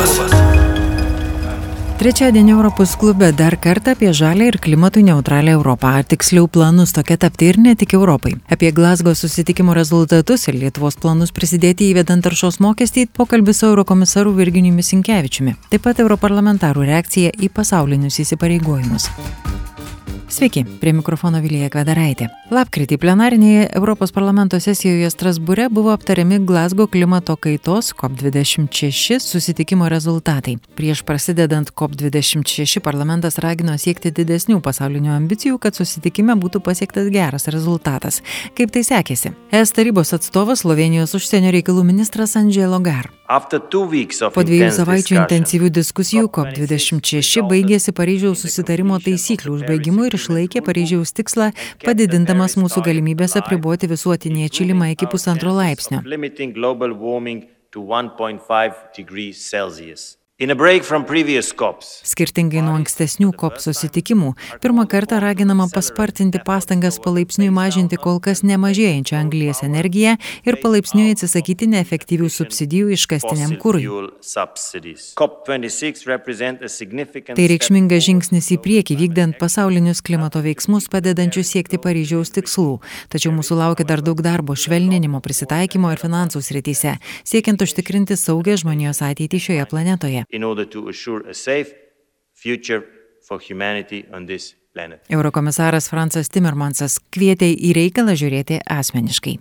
klubas. Trečiadienį Europos klube dar kartą apie žalę ir klimatui neutralią Europą, ar tiksliau planus tokia tapti ir ne tik Europai. Apie Glasgow susitikimo rezultatus ir Lietuvos planus prisidėti įvedant taršos mokestį pokalbis su eurokomisaru Virginijumi Sinkevičiumi. Taip pat europarlamentarų reakcija į pasaulinius įsipareigojimus. Sveiki, prie mikrofono Vilija Kvedaraitė. Lapkritį plenarinėje Europos parlamento sesijoje Strasbūre buvo aptariami Glasgow klimato kaitos COP26 susitikimo rezultatai. Prieš prasidedant COP26 parlamentas ragino siekti didesnių pasaulinių ambicijų, kad susitikime būtų pasiektas geras rezultatas. Kaip tai sekėsi? Es tarybos atstovas Slovenijos užsienio reikalų ministras Angelo Gar. Po dviejų savaičių intensyvių diskusijų COP26 baigėsi Paryžiaus susitarimo taisyklių užbaigimu ir išlaikė Paryžiaus tikslą, padidindamas mūsų galimybės apriboti visuotinį atšilimą iki pusantro laipsnio. Skirtingai nuo ankstesnių COP susitikimų, pirmą kartą raginama paspartinti pastangas palaipsniui mažinti kol kas nemažėjančią anglies energiją ir palaipsniui atsisakyti neefektyvių subsidijų iškastiniam kūrui. Tai reikšmingas žingsnis į priekį vykdant pasaulinius klimato veiksmus padedančius siekti Paryžiaus tikslų, tačiau mūsų laukia dar daug darbo švelninimo, prisitaikymo ir finansų srityse, siekiant užtikrinti saugę žmonijos ateitį šioje planetoje in order to assure a safe future for humanity on this. Eurokomisaras Fransas Timmermansas kvietė į reikalą žiūrėti asmeniškai.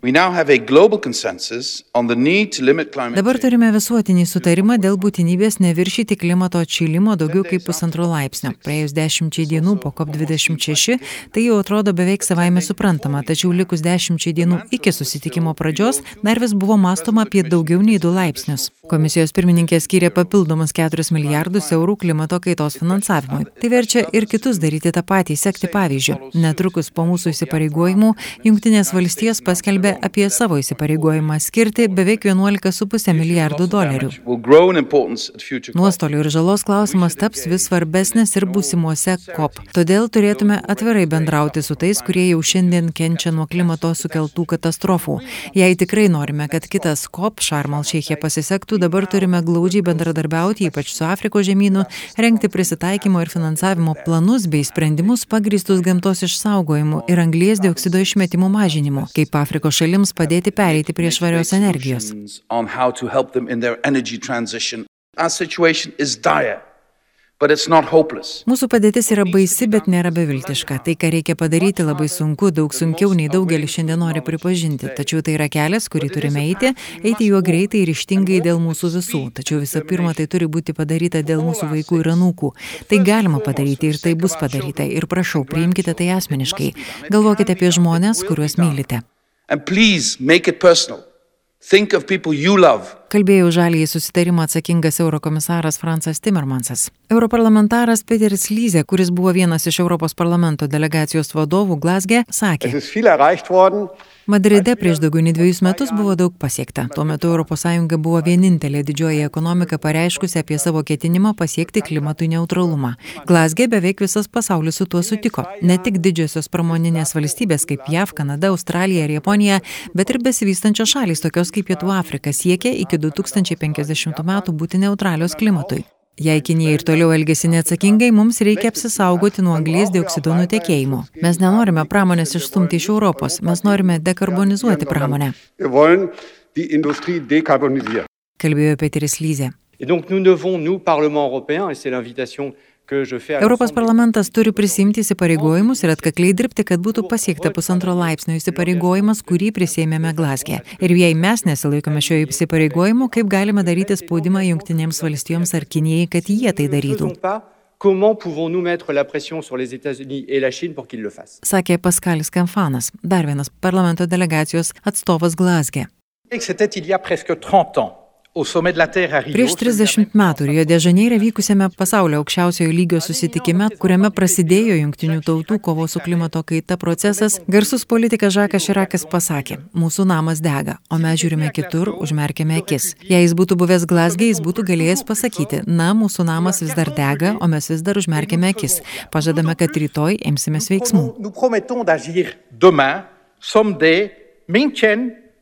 Dabar turime visuotinį sutarimą dėl būtinybės neviršyti klimato atšilimo daugiau kaip pusantro laipsnio. Praėjus dešimčiai dienų po COP26 tai jau atrodo beveik savaime suprantama, tačiau likus dešimčiai dienų iki susitikimo pradžios dar vis buvo mąstoma apie daugiau nei 2 laipsnius. Komisijos pirmininkė skyrė papildomus 4 milijardus eurų klimato kaitos finansavimui. Tai verčia ir kitus daryti tą patį patį sekti pavyzdžiu. Netrukus po mūsų įsipareigojimų Junktinės valstijos paskelbė apie savo įsipareigojimą skirti beveik 11,5 milijardų dolerių. Nuostolių ir žalos klausimas taps vis svarbesnis ir būsimuose COP. Todėl turėtume atvirai bendrauti su tais, kurie jau šiandien kenčia nuo klimato sukeltų katastrofų. Jei tikrai norime, kad kitas COP Šarmal Šeichė pasisektų, dabar turime glaudžiai bendradarbiauti, ypač su Afrikos žemynu, renkti prisitaikymo ir finansavimo planus bei sprendimus sprendimus pagrįstus gamtos išsaugojimu ir anglies dioksido išmetimų mažinimu, kaip Afrikos šalims padėti pereiti prie švarios energijos. Mūsų padėtis yra baisi, bet nėra beviltiška. Tai, ką reikia padaryti, labai sunku, daug sunkiau nei daugelis šiandien nori pripažinti. Tačiau tai yra kelias, kurį turime eiti, eiti juo greitai ir ištingai dėl mūsų visų. Tačiau visų pirma, tai turi būti padaryta dėl mūsų vaikų ir anūkų. Tai galima padaryti ir tai bus padaryta. Ir prašau, priimkite tai asmeniškai. Galvokite apie žmonės, kuriuos mylite. And please make it personal. Think of people you love. Kalbėjo žalį į susitarimą atsakingas eurokomisaras Fransas Timmermansas. Europarlamentaras Peteris Lyze, kuris buvo vienas iš Europos parlamento delegacijos vadovų Glasge, sakė. Madride prieš daugiau nei dviejus metus buvo daug pasiekta. Tuo metu ES buvo vienintelė didžioji ekonomika pareiškusi apie savo ketinimą pasiekti klimatui neutralumą. Glasge beveik visas pasaulis su tuo sutiko. Ne tik didžiosios pramoninės valstybės kaip JAV, Kanada, Australija ir Japonija, bet ir besivystančios šalys tokios kaip Pietų Afrika siekia iki 2050 metų būti neutralios klimatui. Jei Kinija ir toliau elgesi neatsakingai, mums reikia apsisaugoti nuo anglies dioksido nutekėjimo. Mes nenorime pramonės išstumti iš Europos, mes norime dekarbonizuoti pramonę. Kalbėjo Peteris Lyze. Et donc nous devons, nous, Parlement européen, et c'est l'invitation Europos parlamentas turi prisimti įsipareigojimus ir atkakliai dirbti, kad būtų pasiekta pusantro laipsnio įsipareigojimas, kurį prisėmėme Glasgė. Ir jei mes nesilaikome šio įsipareigojimo, kaip galime daryti spaudimą Junktinėms valstijoms ar Kinijai, kad jie tai darytų? Comment pouvons-nous mettre la pression sur les États-Unis et la Chine pour qu'ils le fassent? Sakė Paskalis Kamfanas, dar vienas parlamento delegacijos atstovas Glasgė. C'était il y a presque 30 ans. Prieš 30 metų Rio de Žaneire vykusiame pasaulio aukščiausiojo lygio susitikime, kuriame prasidėjo jungtinių tautų kovo su klimato kaita procesas, garsus politikas Žakas Širakas pasakė, mūsų namas dega, o mes žiūrime kitur, užmerkėme akis. Jei jis būtų buvęs Glasgė, jis būtų galėjęs pasakyti, na, mūsų namas vis dar dega, o mes vis dar užmerkėme akis. Pažadame, kad rytoj imsimės veiksmų. Someday,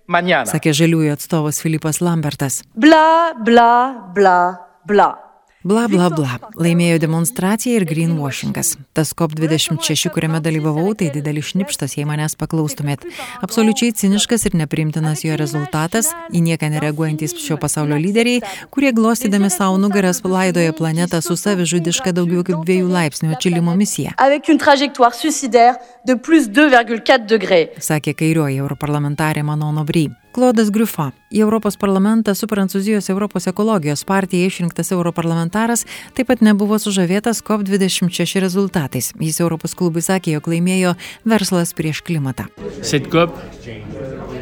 Mañana. Sakė žaliųjų atstovas Filipas Lambertas. Bla, bla, bla, Bla. Bla bla bla. Laimėjo demonstracija ir greenwashingas. Tas COP26, kuriame dalyvavau, tai didelis šnipštas, jei manęs paklaustumėt. Absoliučiai ciniškas ir nepriimtinas jo rezultatas, į nieką nereaguojantis šio pasaulio lyderiai, kurie glostydami savo nugaras laidoja planetą su savižudiška daugiau kaip dviejų laipsnių atšilimo misija. Sakė kairioji europarlamentarė Manono Bry. Klodas Griufa. Į Europos parlamentą su Prancūzijos Europos ekologijos partija išrinktas europarlamentaras taip pat nebuvo sužavėtas COP26 rezultatais. Jis Europos klubui sakė, jog laimėjo verslas prieš klimatą.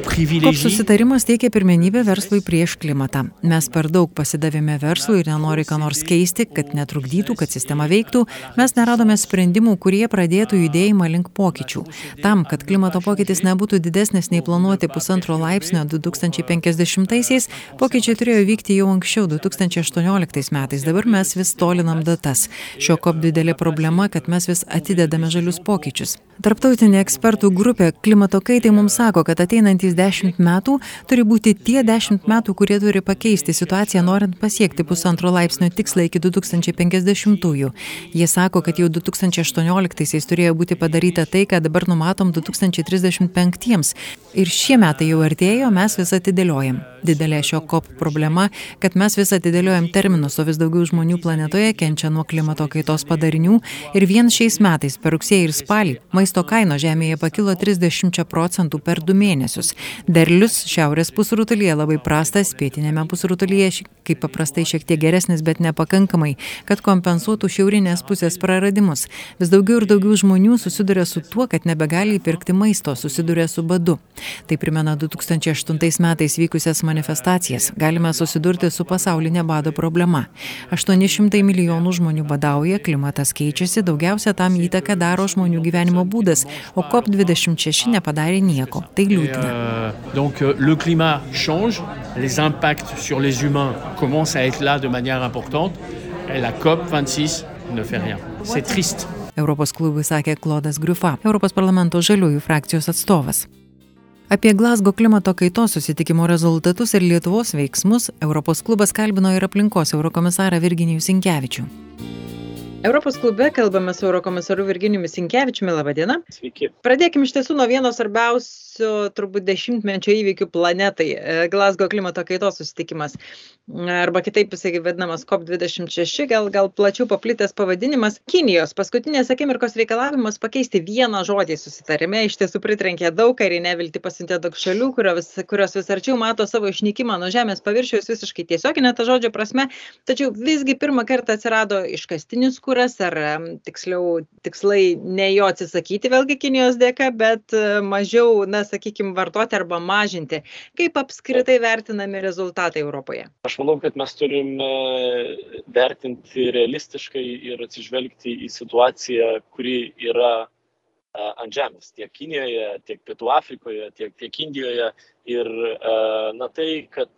Koks susitarimas teikia pirmenybę verslui prieš klimatą. Mes per daug pasidavėme verslui ir nenori ką nors keisti, kad netrukdytų, kad sistema veiktų. Mes neradome sprendimų, kurie pradėtų judėjimą link pokyčių. Tam, kad klimato pokytis nebūtų didesnis nei planuoti pusantro laipsnio 2050-aisiais, pokyčiai turėjo vykti jau anksčiau 2018 metais. Dabar mes vis tolinam datas. Šio COP didelė problema, kad mes vis atidedame žalius pokyčius. Tarptautinė ekspertų grupė klimato kaitai mums sako, kad ateinantys dešimt metų turi būti tie dešimt metų, kurie turi pakeisti situaciją, norint pasiekti pusantro laipsnio tikslą iki 2050-ųjų. Jie sako, kad jau 2018-aisiais turėjo būti padaryta tai, ką dabar numatom 2035-iems. Ir šie metai jau artėjo, mes vis atidėliojam. Didelė šio COP problema, kad mes vis atidėliojam terminus, o vis daugiau žmonių planetoje kenčia nuo klimato kaitos padarinių ir vien šiais metais per rugsėjį ir spalį maisto kainos žemėje pakilo 30 procentų per du mėnesius. Derlius šiaurės pusrutulyje labai prastas, pietinėme pusrutulyje kaip paprastai šiek tiek geresnis, bet nepakankamai, kad kompensuotų šiaurinės pusės praradimus. Vis daugiau ir daugiau žmonių susiduria su tuo, kad nebegali įpirkti maisto, susiduria su badu. Tai primena 2008 metais vykusias manifestacijas. Galime susidurti su pasaulinė bado problema. 800 milijonų žmonių badauja, klimatas keičiasi, daugiausia tam įtaką daro žmonių gyvenimo būdas, o COP26 nepadarė nieko. Tai liūdina. Euh, donc euh, le climat change, les impacts sur les humains commencent à être là de manière importante et la COP26 ne fait rien. C'est triste. Europos klubui sakė Klodas Griufa, Europos parlamento žaliųjų frakcijos atstovas. Apie Glasgo klimato kaitos susitikimo rezultatus ir Lietuvos veiksmus Europos klubas kalbino ir aplinkos eurokomisarą Virginijų Sinkevičių. Europos klube kalbame su eurokomisaru Virginijumi Sinkevičiumi. Labadiena. Sveiki. Pradėkime iš tiesų nuo vieno svarbiausių turbūt dešimtmečio įvykių planetai - Glasgo klimato kaitos susitikimas. Arba kitaip jisai vadinamas COP26, gal, gal plačiau paplitęs pavadinimas. Kinijos paskutinės akimirkos reikalavimas pakeisti vieną žodį susitarime iš tiesų pritrenkė daug ir į nevilti pasintė daug šalių, kurios, kurios vis arčiau mato savo išnykimą nuo Žemės paviršiaus visiškai tiesioginė ta žodžio prasme. Tačiau visgi pirmą kartą atsirado iškastinis kuras ar tiksliau tikslai ne jo atsisakyti vėlgi kinijos dėka bet mažiau na sakykim vartoti arba mažinti. Kaip apskritai vertinami rezultatai europoje? Aš manau kad mes turim vertinti realistiškai ir atsižvelgti į situaciją kuri yra ant žemės. Tiek kinijoje tiek pietų afrikoje tiek tiek indijoje. Ir na tai kad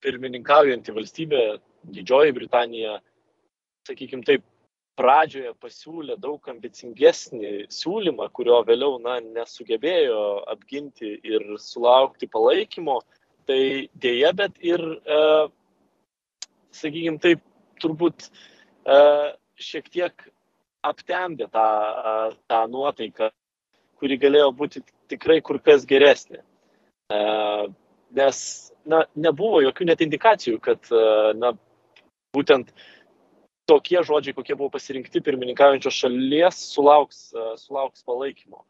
pirmininkaujanti valstybė didžioji britanija sakykim taip pradžioje pasiūlė daug ambicingesnį siūlymą, kurio vėliau na, nesugebėjo apginti ir sulaukti palaikymo, tai dėja, bet ir, e, sakykime, taip turbūt e, šiek tiek aptemdė tą, e, tą nuotaiką, kuri galėjo būti tikrai kur kas geresnė. E, nes na, nebuvo jokių net indikacijų, kad e, na, būtent tokie žodžiai, kokie buvo pasirinkti pirmininkaujančios šalies, sulauks, e, sulauks palaikymo.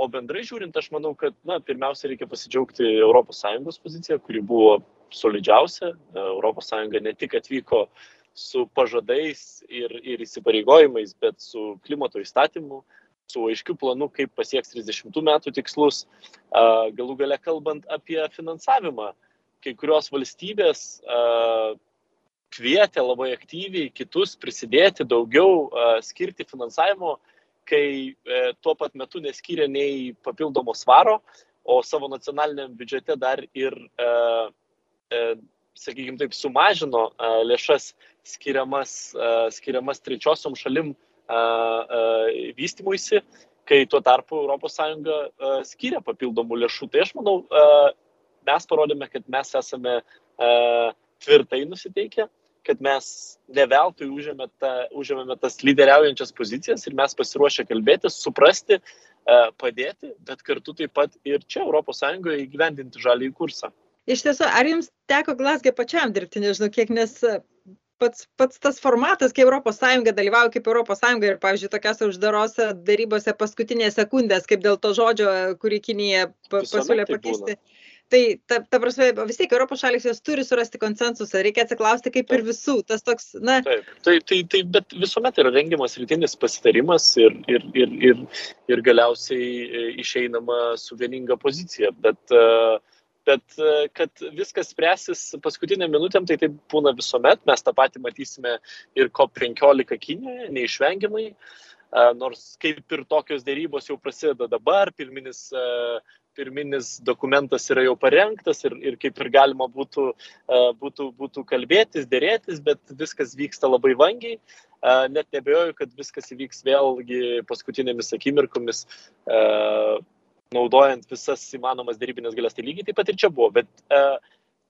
O bendrai žiūrint, aš manau, kad na, pirmiausia reikia pasidžiaugti ES poziciją, kuri buvo solidžiausia. ES ne tik atvyko su pažadais ir, ir įsipareigojimais, bet su klimato įstatymu, su aiškiu planu, kaip pasieks 30 metų tikslus. Galų gale kalbant apie finansavimą, kai kurios valstybės kvietė labai aktyviai kitus prisidėti daugiau, skirti finansavimo, kai e, tuo pat metu neskyrė nei papildomo svaro, o savo nacionaliniam biudžete dar ir, e, e, sakykime taip, sumažino lėšas skiriamas, skiriamas trečiosiom šalim vystimuisi, kai tuo tarpu ES skiria papildomų lėšų. Tai aš manau, mes parodėme, kad mes esame tvirtai nusiteikę kad mes neveltui užėmėme, ta, užėmėme tas lyderiaujančias pozicijas ir mes pasiruošę kalbėti, suprasti, e, padėti, bet kartu taip pat ir čia ES įgyvendinti žalį kursą. Iš tiesų, ar jums teko Glasgė pačiam dirbti, nežinau kiek, nes pats, pats tas formatas, kai ES dalyvauja kaip ES ir, pavyzdžiui, tokiose uždarose darybose paskutinės sekundės, kaip dėl to žodžio, kurį Kinija pasiūlė pakeisti. Tai, ta, ta prasme, vis tiek Europos šalis jos turi surasti konsensusą, reikia atsiklausti kaip ir visų. Tas toks, na. Taip, tai, tai, tai, bet visuomet yra rengiamas rytinis pasitarimas ir, ir, ir, ir, ir galiausiai e, išeinama su vieninga pozicija. Bet uh, bet e, kad viskas spręsis paskutiniam minutėm, tai taip būna visuomet, mes tą patį matysime ir COP15 Kinijoje, neišvengiamai, e, nors kaip ir tokios dėrybos jau prasideda dabar, pirminis, e, pirminis dokumentas yra jau parengtas ir, ir kaip ir galima būtų, būtų, būtų kalbėtis, dėrėtis, bet viskas vyksta labai vangiai. Net nebejoju, kad viskas įvyks vėlgi paskutinėmis akimirkomis naudojant visas įmanomas dėrybinės galės, tai lygiai taip pat ir čia buvo. Bet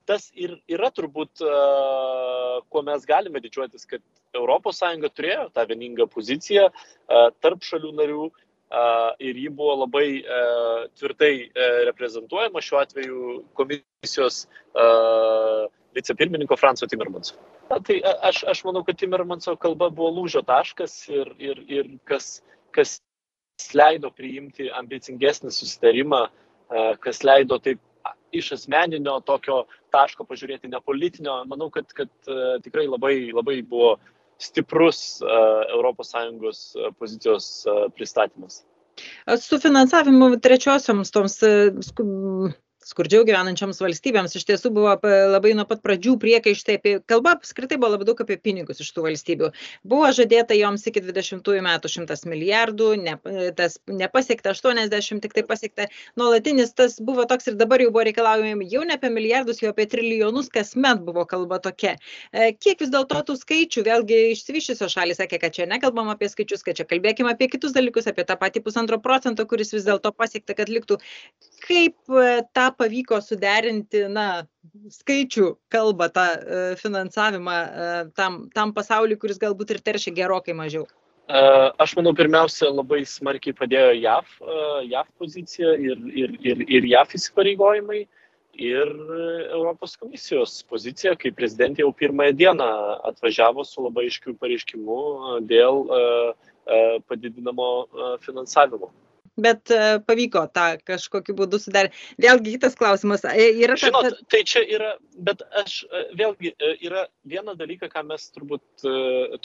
tas ir yra turbūt, kuo mes galime didžiuotis, kad ES turėjo tą vieningą poziciją tarp šalių narių ir ji buvo labai uh, tvirtai uh, reprezentuojama šiuo atveju komisijos uh, vicepirmininko Franco Timmermanso. Na, tai aš, aš manau, kad Timmermanso kalba buvo lūžio taškas ir, ir, ir kas, kas leido priimti ambicingesnį susitarimą, e, kas leido taip iš asmeninio tokio taško pažiūrėti, ne politinio. Manau, kad, kad e, tikrai labai, labai buvo stiprus ES pozicijos e, pristatymas. Su finansavimu trečiosioms toms skurdžiau gyvenančioms valstybėms. Iš tiesų buvo labai nuo pat pradžių priekaištai apie kalba apskritai buvo labai daug apie pinigus iš tų valstybių. Buvo žadėta joms iki dvidešimtųjų metų šimtas milijardų ne tas nepasiekta aštuoniasdešimt tiktai pasiekta. Nuolatinis tas buvo toks ir dabar jau buvo reikalaujami jau ne apie milijardus jau apie trilijonus kasmet buvo kalba tokia. E, kiek vis dėlto tų skaičių vėlgi išsivysčiusios šalys sakė kad čia nekalbam apie skaičius kad čia kalbėkim apie kitus dalykus apie tą patį pusantro procento kuris vis dėlto pasiekta kad liktų. Kaip e, tą pavyko suderinti, na, skaičių kalbą, tą e, finansavimą e, tam, tam pasauliu, kuris galbūt ir teršia gerokai mažiau? E, aš manau, pirmiausia, labai smarkiai padėjo JAV, JAV pozicija ir, ir, ir, ir JAV įsipareigojimai ir Europos komisijos pozicija, kai prezidentė jau pirmąją dieną atvažiavo su labai aiškiu pareiškimu dėl padidinamo finansavimo bet e, pavyko tą kažkokiu būdu sudaryti. Vėlgi kitas klausimas. E, yra ta, Žinot, tai čia yra, bet aš e, vėlgi yra viena dalyka, ką mes turbūt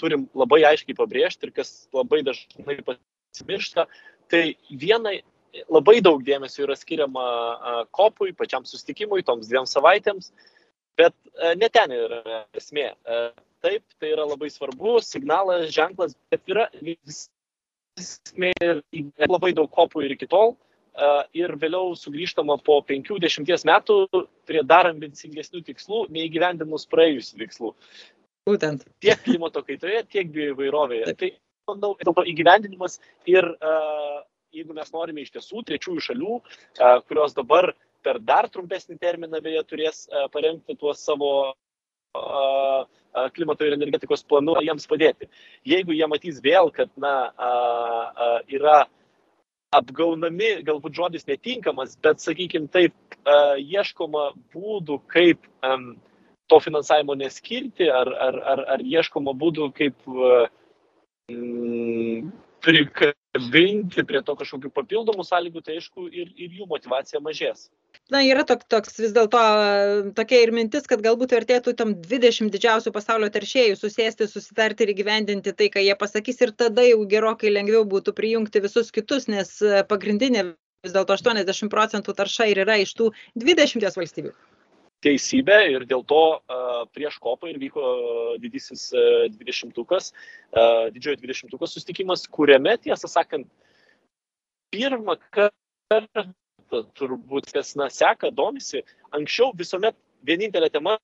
turim labai aiškiai pabrėžti ir kas labai dažnai pasimiršta, tai viena labai daug dėmesio yra skiriama kopui, pačiam sustikimui, toms dviem savaitėms, bet ne ten yra esmė. Taip, tai yra labai svarbu, signalas, ženklas, bet yra vis esmė labai daug kopų ir iki tol. Ir vėliau sugrįžtama po 50 metų prie dar ambicingesnių tikslų, neįgyvendinus praėjusių tikslų. Būtent. Tiek klimato kaitoje, tiek bioįvairovėje. Tai, manau, dėl to įgyvendinimas ir uh, jeigu mes norime iš tiesų trečiųjų šalių, uh, kurios dabar per dar trumpesnį terminą beje turės parengti tuos savo klimato ir energetikos planu jiems padėti. Jeigu jie matys vėl, kad na, yra apgaunami, galbūt žodis netinkamas, bet, sakykime, taip, ieškoma būdų, kaip to finansavimo neskirti, ar, ar, ar, ar ieškoma būdų, kaip mm, prikabinti prie to kažkokių papildomų sąlygų, tai aišku, ir, ir jų motivacija mažės. Na, yra tok, toks vis dėlto tokia ir mintis, kad galbūt vertėtų tam 20 didžiausių pasaulio teršėjų susėsti, susitarti ir gyvendinti tai, ką jie pasakys ir tada jau gerokai lengviau būtų prijungti visus kitus, nes pagrindinė vis dėlto 80 procentų tarša ir yra iš tų 20 valstybių. Teisybė ir dėl to prieš kopą ir vyko didysis dvidešimtukas, didžiojo dvidešimtukas sustikimas, kuriame, tiesą sakant, pirmą kartą turbūt kas na, seka, domisi, anksčiau visuomet vienintelė tema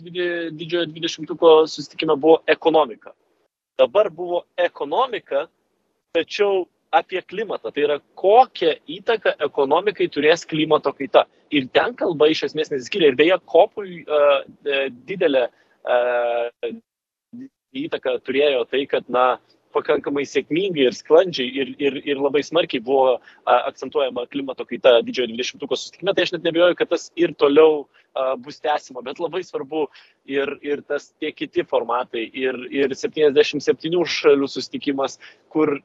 didžiojo dvidešimtuko sustikime buvo ekonomika. Dabar buvo ekonomika, tačiau apie klimatą. Tai yra, kokią įtaką ekonomikai turės klimato kaita. Ir ten kalba iš esmės nesiskiria. Ir beje, kopui uh, didelė įtaką turėjo tai, kad, na, pakankamai sėkmingai ir sklandžiai ir, ir, ir labai smarkiai buvo akcentuojama klimato kaita didžiojo 20-ko susitikime, tai aš net nebejoju, kad tas ir toliau bus tęsima, bet labai svarbu ir, ir tas tie kiti formatai, ir, ir 77 šalių susitikimas, kur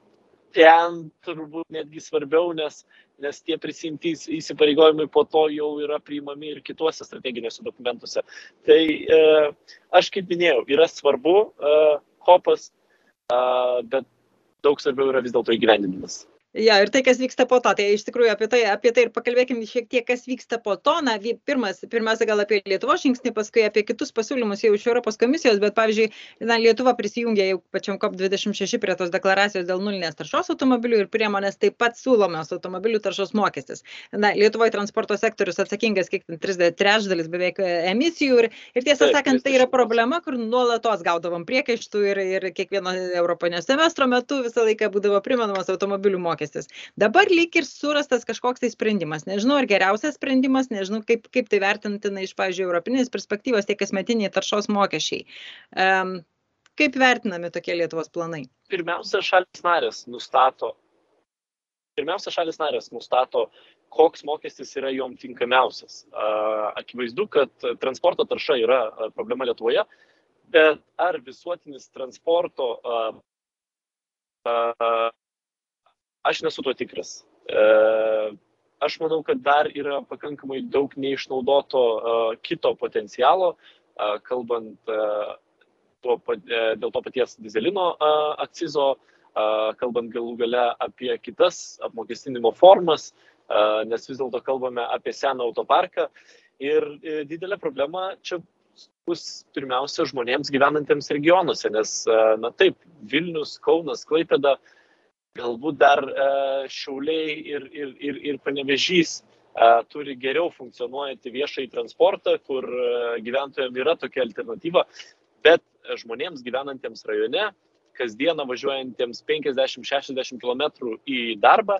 ten turbūt netgi svarbiau, nes, nes tie prisimti įsipareigojimai po to jau yra priimami ir kituose strateginiuose dokumentuose. Tai e, aš kaip minėjau, yra svarbu e, kopas, bet daug svarbiau yra vis dėlto įgyvendinimas. Ja, ir tai, kas vyksta po to, tai iš tikrųjų apie tai, apie tai ir pakalbėkime šiek tiek, kas vyksta po to. Na, pirmas, pirmiausia, gal apie Lietuvo žingsnį, paskui apie kitus pasiūlymus jau iš Europos komisijos, bet pavyzdžiui, na, Lietuva prisijungė jau pačiam COP26 prie tos deklaracijos dėl nulinės taršos automobilių ir priemonės taip pat siūlomas automobilių taršos mokestis. Na, Lietuvoje transporto sektorius atsakingas kiek 30 trečdalis beveik e, emisijų ir, ir tiesą sakant, tai yra problema, kur nuolatos gaudavom priekaištų ir, ir kiekvieno Europinio semestro metu visą laiką būdavo primenamas automobilių mokestis mokestis. Dabar lyg ir surastas kažkoks tai sprendimas. Nežinau, ar geriausias sprendimas, nežinau, kaip, kaip tai vertintina iš, pavyzdžiui, europinės perspektyvos tie kasmetiniai taršos mokesčiai. Um, kaip vertinami tokie Lietuvos planai? Pirmiausia, šalis narės nustato. Pirmiausia, šalis narės nustato, koks mokestis yra jom tinkamiausias. Akivaizdu, kad transporto tarša yra problema Lietuvoje, bet ar visuotinis transporto Aš nesu tuo tikras. E, aš manau, kad dar yra pakankamai daug neišnaudoto e, kito potencialo, e, kalbant tuo, dėl to paties dizelino akcizo, kalbant galų gale apie kitas apmokestinimo formas, nes vis dėlto kalbame apie seną autoparką. Ir didelė problema čia bus pirmiausia žmonėms gyvenantiems regionuose, nes, na taip, Vilnius, Kaunas, Klaipėda uh, galbūt dar e, Šiauliai ir, ir, ir, ir Panevežys e, turi geriau funkcionuojantį viešąjį transportą, kur e, gyventojams yra tokia alternatyva, bet žmonėms gyvenantiems rajone, kasdieną važiuojantiems 50-60 km į darbą,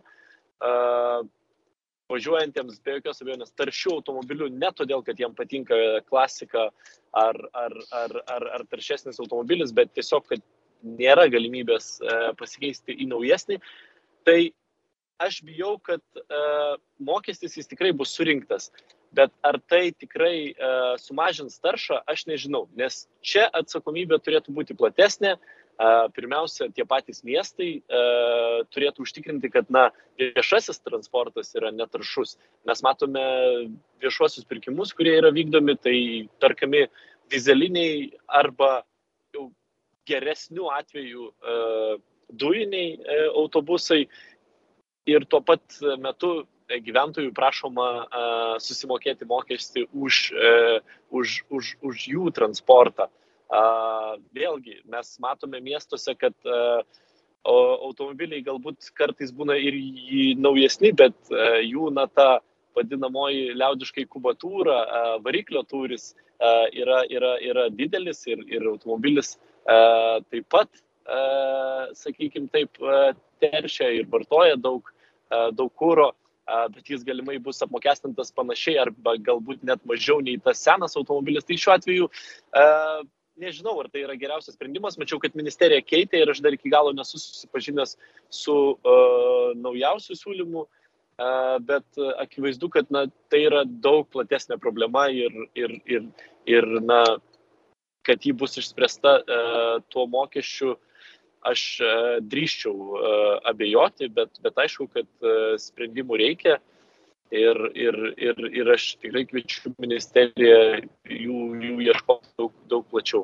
važiuojantiems be jokios abejonės taršių automobilių ne todėl, kad jiems patinka klasika ar, ar, ar, ar, ar taršesnis automobilis, bet tiesiog, kad nėra galimybės e, pasikeisti į naujesnį, tai aš bijau, kad e, mokestis jis tikrai bus surinktas. Bet ar tai tikrai uh, sumažins taršą, aš nežinau, nes čia atsakomybė turėtų būti platesnė. Pirmiausia, tie patys miestai turėtų užtikrinti, kad na, viešasis transportas yra netaršus. Mes matome viešuosius pirkimus, kurie yra vykdomi, tai tarkami dizeliniai arba jau geresnių atvejų e, dujiniai e, autobusai ir tuo pat metu gyventojų prašoma e, susimokėti mokestį už, už, už, už jų transportą. Vėlgi, mes matome miestuose, kad automobiliai galbūt kartais būna ir naujesni, bet jų na ta vadinamoji liaudiškai kubatūra, variklio turis yra, yra, yra didelis ir, ir automobilis E, taip pat, e, sakykime, taip e, teršia ir vartoja daug, daug kūro, bet jis galimai bus apmokestintas panašiai arba galbūt net mažiau nei tas senas automobilis. Tai šiuo atveju nežinau, ar tai yra geriausias sprendimas. Mačiau, kad ministerija keitė ir aš dar iki galo nesu susipažinęs su uh, naujausiu siūlymu, uh, bet akivaizdu, kad na, tai yra daug platesnė problema ir, ir, ir, ir na, kad ji bus išspręsta e, tuo mokesčiu, aš e, drįščiau e, abejoti, bet, bet aišku, kad sprendimų reikia. Ir, ir, ir, ir aš tikrai kviečiu ministeriją jų, jų ieškoti daug, daug plačiau.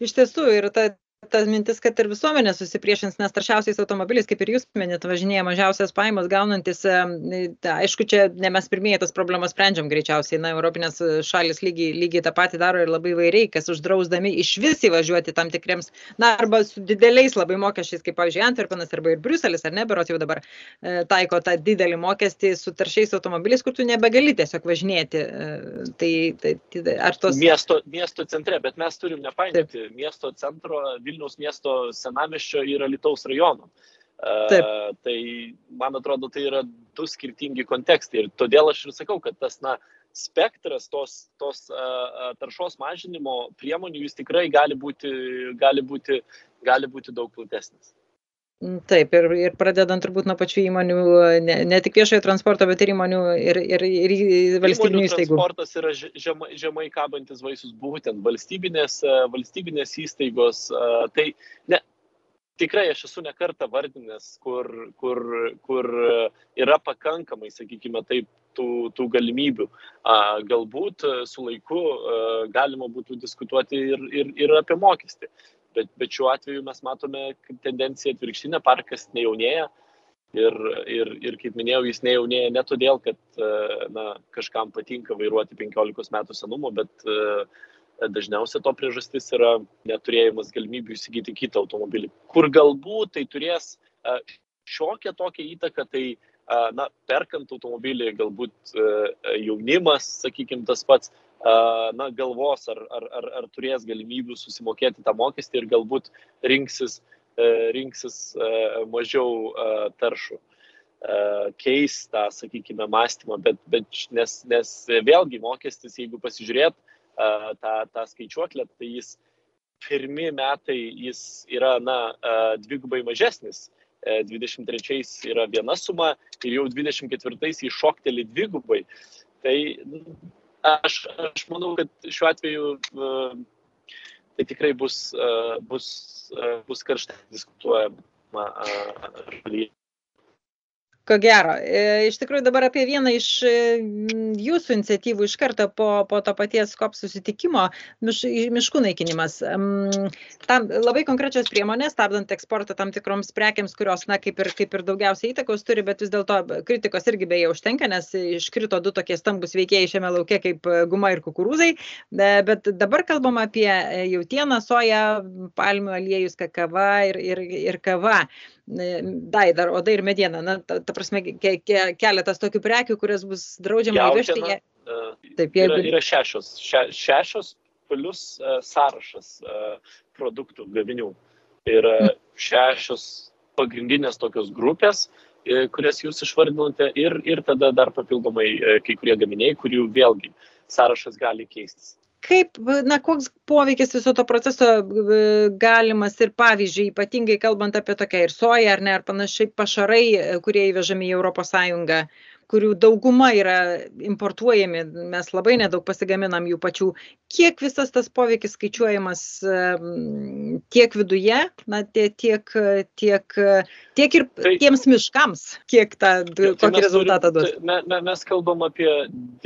Iš tiesų, ir ta ta mintis, kad ir visuomenė susipriešins, nes taršiausiais automobiliais, kaip ir jūs minėt, važinėja mažiausias paimas gaunantis, ta, aišku, čia ne mes pirmieji tas problemas sprendžiam greičiausiai, na, Europinės šalis lygiai, lygiai tą patį daro ir labai vairiai, kas uždrausdami iš vis įvažiuoti tam tikriems, na, arba su dideliais labai mokesčiais, kaip, pavyzdžiui, Antverpenas arba ir Briuselis, ar ne, beros jau dabar e, taiko tą didelį mokestį su taršiais automobiliais, kur tu nebegali tiesiog važinėti. E, tai, tai, tai ar tos... Miesto, miesto centre, bet mes turim nepainioti miesto centro Vilnius Vilniaus miesto senamiščio ir Alitaus rajono. Taip. Tai man atrodo, tai yra du skirtingi kontekstai. Ir todėl aš ir sakau, kad tas, na, spektras tos, tos uh, taršos mažinimo priemonių jis tikrai gali būti, gali būti, gali būti daug platesnis. Mm, taip, ir, ir pradedant turbūt nuo pačių įmonių, ne, ne tik viešojo transporto, bet ir įmonių ir, ir, ir valstybinių įstaigų. Transportas yra žemai, žemai kabantis vaisius būtent valstybinės, valstybinės įstaigos. Tai ne, tikrai aš esu nekartą vardinęs, kur, kur, kur yra pakankamai, sakykime, taip, tų, tų galimybių. Galbūt su laiku galima būtų diskutuoti ir, ir, ir apie mokestį. Bet, bet šiuo atveju mes matome tendenciją atvirkštinę, parkas nejaunėja. Ir, ir, ir kaip minėjau, jis nejaunėja ne todėl, kad na, kažkam patinka vairuoti 15 metų senumo, bet uh, dažniausia to priežastis yra neturėjimas galimybių įsigyti kitą automobilį, kur galbūt tai turės šiokią tokią įtaką, tai na, perkant automobilį, galbūt jaunimas, sakykime, tas pats, na, galvos, ar, ar, ar, ar turės galimybių susimokėti tą mokestį ir galbūt rinksis, rinksis mažiau taršų keis tą, sakykime, mąstymą, bet, bet nes, nes vėlgi mokestis, jeigu pasižiūrėt, tą, tą skaičiuoklę, tai jis pirmi metai jis yra, na, dvigubai mažesnis. 23 yra viena suma ir jau 24 įšokteli dvigubai. Tai aš, aš manau, kad šiuo atveju tai tikrai bus, bus, bus karštai diskutuojama šalyje. Ko gero. E, iš tikrųjų dabar apie vieną iš e, jūsų iniciatyvų iš karto po, po to paties COP susitikimo miš, miškų naikinimas. Tam labai konkrečios priemonės, stabdant eksportą tam tikroms prekiams, kurios, na, kaip ir, kaip ir daugiausiai įtakos turi, bet vis dėlto kritikos irgi beje užtenka, nes iškrito du tokie stambus veikėjai šiame laukia kaip guma ir kukurūzai. E, bet dabar kalbam apie jautieną, soją, palmių aliejus, kakava ir, ir, ir kava dai dar oda ir mediena, na, ta, ta prasme, ke, ke, keletas tokių prekių, kurias bus draudžiama įvežti. Jie... Uh, Taip, jeigu... yra, yra šešios, še, šešios plus uh, sąrašas uh, produktų, gaminių. Ir uh, šešios pagrindinės tokios grupės, kurias jūs išvardinote, ir, ir tada dar papildomai kai kurie gaminiai, kurių vėlgi sąrašas gali keistis kaip na koks poveikis viso to proceso galimas ir pavyzdžiui ypatingai kalbant apie tokią ir soją ar ne ar panašiai pašarai kurie įvežami į europos sąjungą kurių dauguma yra importuojami, mes labai nedaug pasigaminam jų pačių. Kiek visas tas poveikis skaičiuojamas tiek viduje, na, tiek, tiek, tiek ir tai, tiems miškams, kiek tą, tai kokį rezultatą duos? Me, me, mes kalbam apie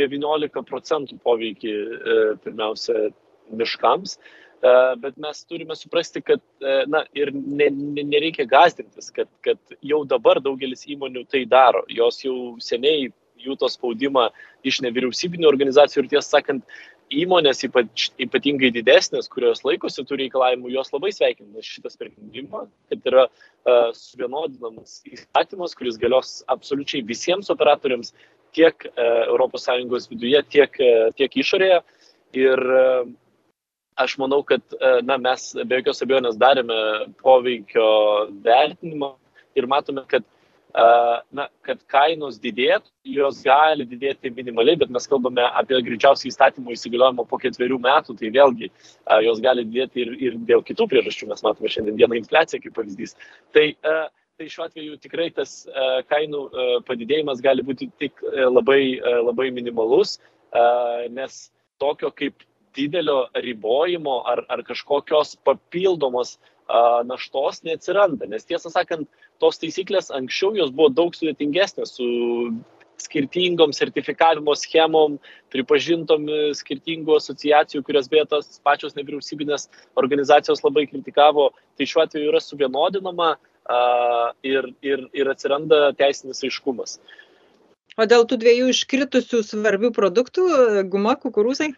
19 procentų poveikį e, pirmiausia miškams. E, bet mes turime suprasti, kad e, na, ir ne, ne, nereikia gazdintis, kad, kad jau dabar daugelis įmonių tai daro. Jos jau seniai jūto spaudimą iš nevyriausybinių organizacijų ir tiesą sakant, įmonės ypač, ypatingai didesnės, kurios laikosi tų reikalavimų, jos labai sveikina šitą sprendimą, kad yra uh, suvienodinamas įstatymas, kuris galios absoliučiai visiems operatoriams tiek uh, ES viduje, tiek, uh, tiek išorėje. Ir uh, aš manau, kad e, na, mes be jokios abejonės darėme poveikio vertinimą ir matome, kad, e, na, kad kainos didėtų, jos gali didėti minimaliai, bet mes kalbame apie greičiausiai įstatymo įsigaliojimo po ketverių metų, tai vėlgi e, jos gali didėti ir, ir dėl kitų priežasčių, mes matome šiandien dieną infliaciją kaip pavyzdys. Tai, tai šiuo atveju tikrai tas kainų padidėjimas gali būti tik labai, labai minimalus, nes tokio kaip didelio ribojimo ar, ar kažkokios papildomos a, naštos neatsiranda. Nes tiesą sakant, tos taisyklės anksčiau jos buvo daug sudėtingesnės su skirtingom sertifikavimo schemom, pripažintom skirtingų asociacijų, kurias beje tos pačios nevyriausybinės organizacijos labai kritikavo, tai šiuo atveju yra suvienodinama uh, ir, ir, ir atsiranda teisinis aiškumas. O dėl tų dviejų iškritusių svarbių produktų, guma, kukurūzai?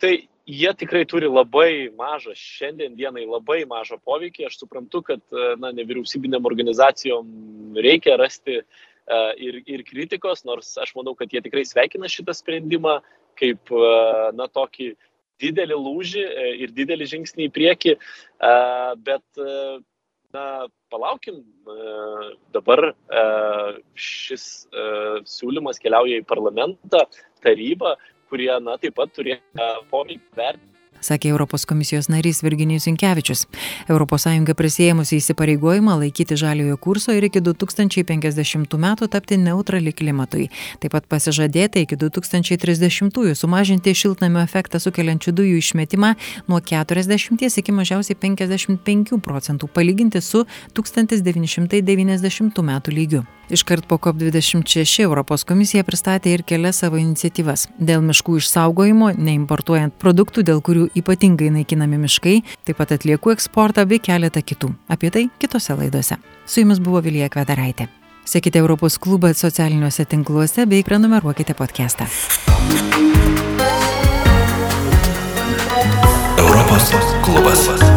Tai jie tikrai turi labai mažą, šiandien dienai labai mažą poveikį. Aš suprantu, kad na, nevyriausybinėm organizacijom reikia rasti uh, ir, ir kritikos, nors aš manau, kad jie tikrai sveikina šitą sprendimą kaip uh, na, tokį didelį lūžį ir didelį žingsnį į priekį, uh, bet na, palaukim, dabar šis siūlymas keliauja į parlamentą, tarybą, kurie, na, taip pat turėjo poveikį vertinti sakė Europos komisijos narys Virginijus Inkevičius. ES prisėmusi įsipareigojimą laikyti žaliojo kurso ir iki 2050 metų tapti neutrali klimatui. Taip pat pasižadėta iki 2030 sumažinti šiltnamio efektą sukeliančių dujų išmetimą nuo 40 iki mažiausiai 55 procentų palyginti su 1990 metų lygiu. Iškart po COP26 Europos komisija pristatė ir kelias savo iniciatyvas dėl miškų išsaugojimo, neimportuojant produktų, dėl kurių ypatingai naikinami miškai, taip pat atliekų eksportą bei keletą kitų. Apie tai kitose laidose. Su jumis buvo Vilija Kvedaraitė. Sekite Europos klubą socialiniuose tinkluose bei prenumeruokite podcastą. Europos klubas.